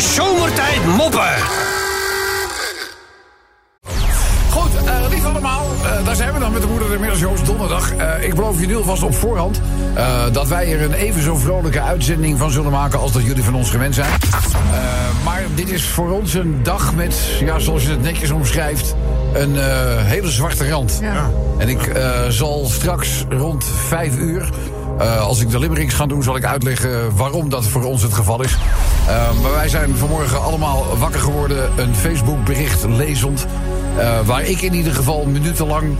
Zomertijd Moppen. Goed, eh lief allemaal. Eh, daar zijn we dan met de moeder de middelshows donderdag. Eh, ik beloof je nu alvast op voorhand eh, dat wij er een even zo vrolijke uitzending van zullen maken als dat jullie van ons gewend zijn. Eh, maar dit is voor ons een dag met, ja, zoals je het netjes omschrijft, een eh, hele zwarte rand. En ik eh, zal straks rond vijf uur. eh, als ik de limericks ga doen, zal ik uitleggen waarom dat voor ons het geval is. Eh, maar wij zijn vanmorgen allemaal wakker geworden. Een Facebook-bericht lezend. eh, waar ik in ieder geval minutenlang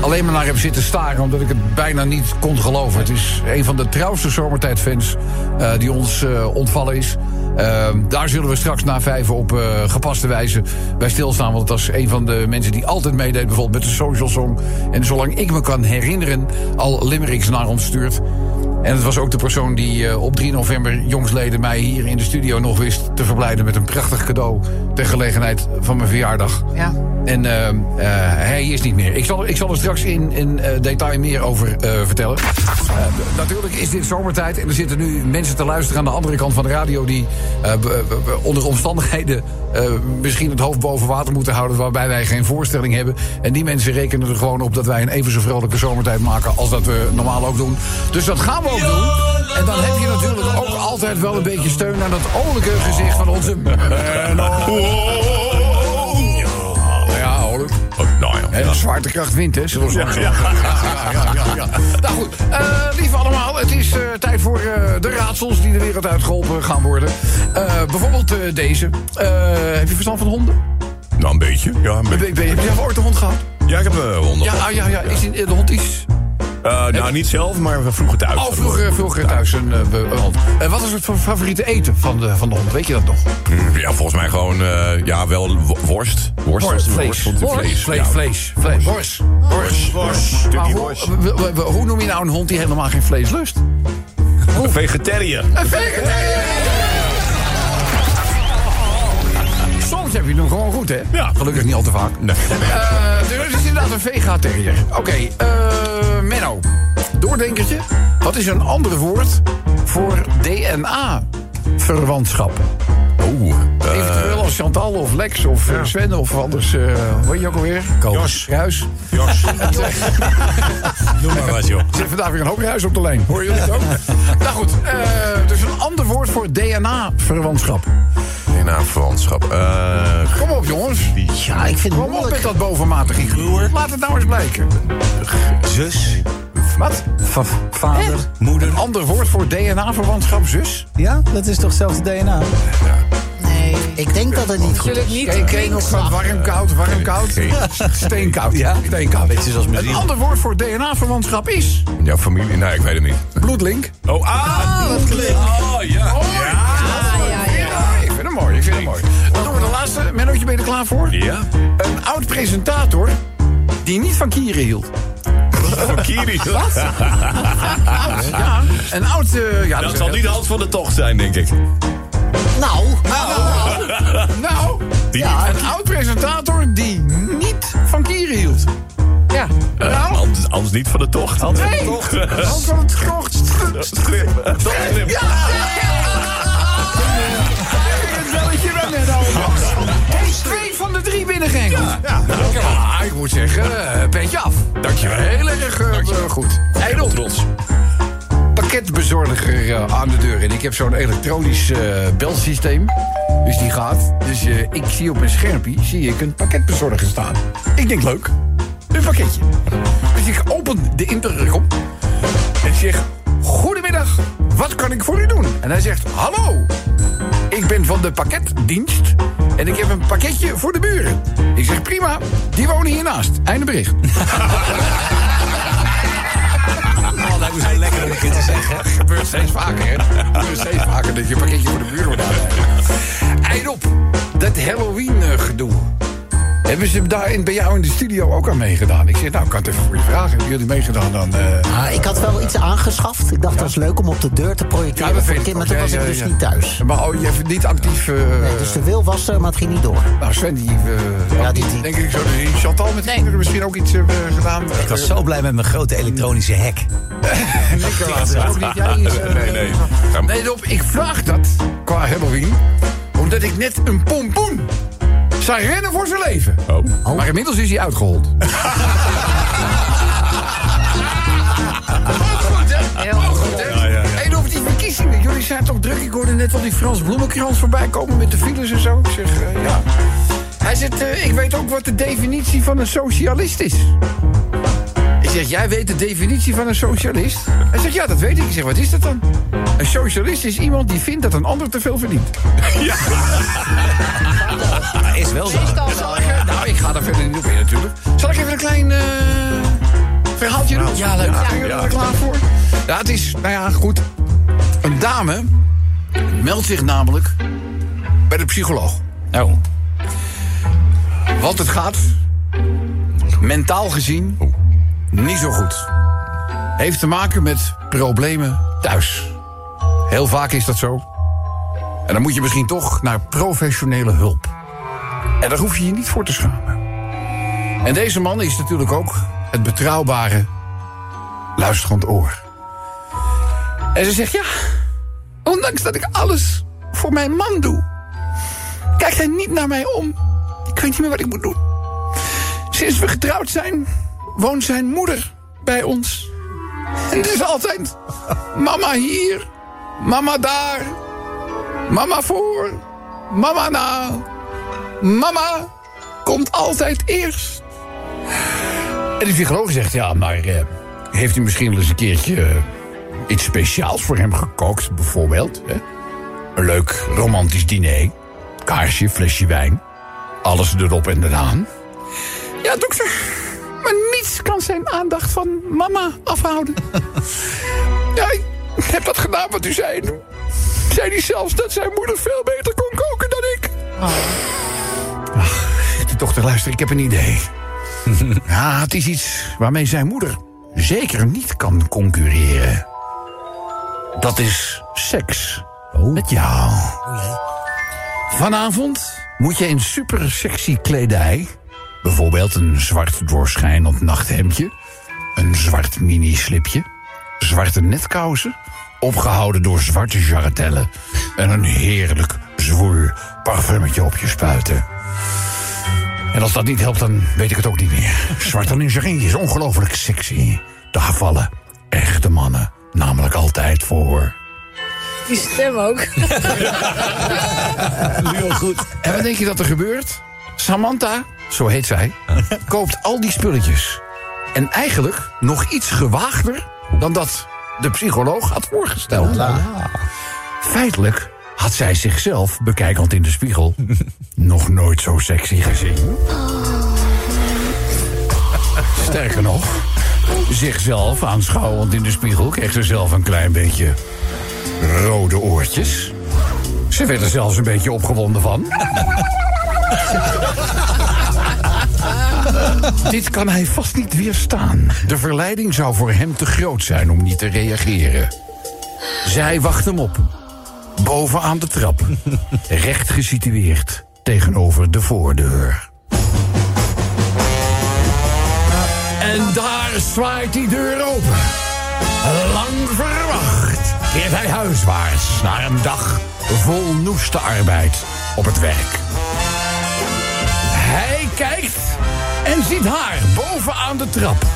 alleen maar naar heb zitten staren... omdat ik het bijna niet kon geloven. Het is een van de trouwste zomertijdfans eh, die ons eh, ontvallen is. Eh, daar zullen we straks na vijf op gepaste wijze bij stilstaan. Want dat is een van de mensen die altijd meedeed... bijvoorbeeld met de Social Song. En zolang ik me kan herinneren... al limericks naar ons stuurt. En het was ook de persoon die eh, op 3 november jongsleden mij hier in de studio nog wist te verblijden met een prachtig cadeau ter gelegenheid van mijn verjaardag. Ja. En eh, eh, hij is niet meer. Ik zal, ik zal er straks in, in detail meer over vertellen. Eh, natuurlijk is dit zomertijd en er zitten nu mensen te luisteren aan de andere kant van de radio die eh, onder omstandigheden eh, misschien het hoofd boven water moeten houden waarbij wij geen voorstelling hebben. En die mensen rekenen er gewoon op dat wij een even zo vrolijke zomertijd maken als dat we normaal ook doen. Dus dat gaan we ook doen. En dan heb je natuurlijk ook altijd wel een beetje steun aan dat oorlijke gezicht van onze... ja. En de zwaartekracht wint, hè? Zullen we. Ja, ja, ja, ja. Nou goed, eh lieve allemaal, het is eh, tijd voor eh, de raadsels die de wereld uitgeholpen gaan worden. Bijvoorbeeld deze. Heb je verstand van honden? Nou, een beetje. Ja, een beetje. heb je zelf ooit een hond gehad? Ja, ik heb een hond. Ja, ah, ja, ja. Is die, de hond is... Eh, nou, niet zelf, maar we vroegen thuis. Oh, vroeger, vroeger thuis een, eh, een hond. En wat is het favoriete eten van de, van de hond? Weet je dat nog? Mm, Ja, volgens mij gewoon, eh, ja, wel wo- worst. Worst, Worst, vlees. ik vlees. Vlees, vlees, vlees. Worst. Worst. Worst. Maar hoe, worst. hoe noem je nou een hond die helemaal geen vlees lust? Een vegetariër. Een vegetariër! Soms heb je hem gewoon goed, hè? Ja. Gelukkig niet al te vaak. Nee. Eh, dus het is inderdaad een vegetariër. Oké, eh, Menno. Doordenkertje. Wat is een ander woord voor DNA-verwantschap? Oeh. eh, Eventueel als Chantal of Lex of eh, Sven of anders... eh hoe heet je ook alweer? Jos. Ruis. Jos. Doe maar wat, joh. Er zit vandaag weer een hoop ruis op de lijn. Hoor jullie het ook? nou goed, eh, dus een ander woord voor DNA-verwantschap. DNA-verwantschap. Eh, Kom op, jongens. Ja, ik vind het Kom op met dat bovenmatige gruwer. Laat het nou eens blijken. Zus, Wat? va- vader, moeder. Een ander woord voor DNA-verwantschap, zus? Ja, dat is toch hetzelfde DNA? Nee, ik denk dat het niet goed Zullen is. niet je nog van warm, koud, warm, koud? Steenkoud. Ja. Steenkoud. Beetje zoals Een ander woord voor DNA-verwantschap is... jouw familie? Nee, ik weet het niet. Bloedlink. Oh, ah! dat Mennootje, ben je er klaar voor? Ja? Een oud-presentator die niet van kieren hield. Van Kiri. Ja, een oud... eh, ja, Dat zal niet de hand van de tocht zijn, denk ik. Nou, Nou, Die ja, een oud-presentator die niet van kieren hield. Ja. Eh, Nou? anders, anders niet van de tocht. Nee, hand van het krocht. Ja! Het belletje Menno. Hey, binnengingen. Ja, ja, ik moet zeggen, eh, petje af. Dankjewel. Heel erg eh, goed. Eindel. Trots. Pakketbezorger eh, aan de deur. En ik heb zo'n elektronisch belsysteem. Dus die gaat. Dus ik zie op mijn schermpje zie ik een pakketbezorger staan. Ik denk leuk. Een pakketje. Dus ik open de intercom. En zeg: Goedemiddag, wat kan ik voor u doen? En hij zegt: Hallo, ik ben van de pakketdienst. En ik heb een pakketje voor de buren. Ik zeg: Prima, die wonen hiernaast. Einde bericht. Oh, me zo lekker om een keer te zeggen. Dat gebeurt steeds vaker, hè? Het gebeurt steeds vaker dat je pakketje Hebben ze daar in, bij jou in de studio ook aan meegedaan? Ik zeg, nou, ik kan het even voor je vragen. Hebben jullie meegedaan dan? eh, Ah, ik had wel iets aangeschaft. Ik dacht dat is leuk om op de deur te projecteren dat voor kind. Maar toen Ja, was ik ja, dus ja. niet thuis. Maar oh, je hebt niet actief... eh, Nee, dus de wil was er, maar het ging niet door. Nou, Sven, die... eh, Ja, had die- Denk ik zo. Die Chantal met de kinderen misschien ook iets hebben gedaan. Ik was zo blij met mijn grote elektronische hek. Nicolaas, ook niet jij. eh, Nee, nee. Nee, Rob, ik vraag dat qua Halloween. Omdat ik net een pompoen zag rennen voor zijn leven. Oh. Maar inmiddels is hij uitgehold. Heel goed, hè? En over die verkiezingen. Jullie zijn toch druk? Ik hoorde net wel die Frans Bloemenkrans voorbij komen met de files en zo. Ik zeg, eh, ja. Hij zegt, eh, ik weet ook wat de definitie van een socialist is. Ik zeg, jij weet de definitie van een socialist? Hij zegt, ja, dat weet ik. Ik zeg, wat is dat dan? Een socialist is iemand die vindt dat een ander te veel verdient. Is wel zo. Zal ik, eh, nou, ik ga daar verder niet op in natuurlijk. Zal ik even een klein eh, verhaaltje doen? Ja, leuk. Zijn jullie er klaar voor? Ja, het is, nou ja, goed. Een dame meldt zich namelijk bij de psycholoog. Oh. Want het gaat, mentaal gezien, niet zo goed. Heeft te maken met problemen thuis. Heel vaak is dat zo. En dan moet je misschien toch naar professionele hulp. En daar hoef je je niet voor te schamen. En deze man is natuurlijk ook het betrouwbare luisterend oor. En ze zegt ja, ondanks dat ik alles voor mijn man doe, kijkt hij niet naar mij om. Ik weet niet meer wat ik moet doen. Sinds we getrouwd zijn, woont zijn moeder bij ons. En het is altijd mama hier, mama daar, mama voor, mama na. Mama komt altijd eerst. En die psycholoog zegt, ja, maar eh, heeft u misschien wel eens een keertje eh, iets speciaals voor hem gekookt, bijvoorbeeld? Hè? Een leuk romantisch diner, kaarsje, flesje wijn, alles erop en eraan. Ja, dokter, maar niets kan zijn aandacht van mama afhouden. ja, heb dat gedaan wat u zei. Zei hij zelfs dat zijn moeder veel beter kon koken dan ik. Ach, die dochter, luister, ik heb een idee. ja, het is iets waarmee zijn moeder zeker niet kan concurreren. Dat is seks. Met jou. Vanavond moet je in super sexy kledij... bijvoorbeeld een zwart doorschijnend nachthemdje... een zwart mini-slipje, zwarte netkousen... opgehouden door zwarte jarretellen... en een heerlijk zwoer parfumetje op je spuiten. En als dat niet helpt, dan weet ik het ook niet meer. Zwarte lingerie is ongelooflijk sexy. Daar vallen echte mannen namelijk altijd voor. Die stem ook. Heel goed. En wat denk je dat er gebeurt? Samantha, zo heet zij, koopt al die spulletjes. En eigenlijk nog iets gewaagder dan dat de psycholoog had voorgesteld. Feitelijk had zij zichzelf, bekijkend in de spiegel, nog nooit zo sexy gezien. Sterker nog, zichzelf aanschouwend in de spiegel kreeg ze zelf een klein beetje rode oortjes. Ze werd er zelfs een beetje opgewonden van. Dit kan hij vast niet weerstaan. De verleiding zou voor hem te groot zijn om niet te reageren. Zij wacht hem op. Boven aan de trap. Recht gesitueerd tegenover de voordeur. En daar zwaait die deur open. Lang verwacht keert hij huiswaarts naar een dag vol noeste arbeid op het werk. Kijkt en ziet haar boven aan de trap.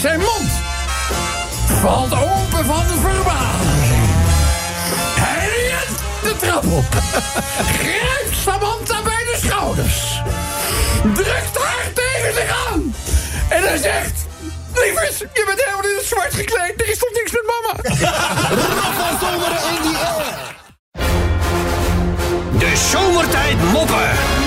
Zijn mond valt open van verbazing. Hij rent de trap op. Grijpt Samantha bij de schouders. Drukt haar tegen zich aan. En hij zegt... Lieverd, je bent helemaal in het zwart gekleed. Er is toch niks met mama? De zomertijd moppen.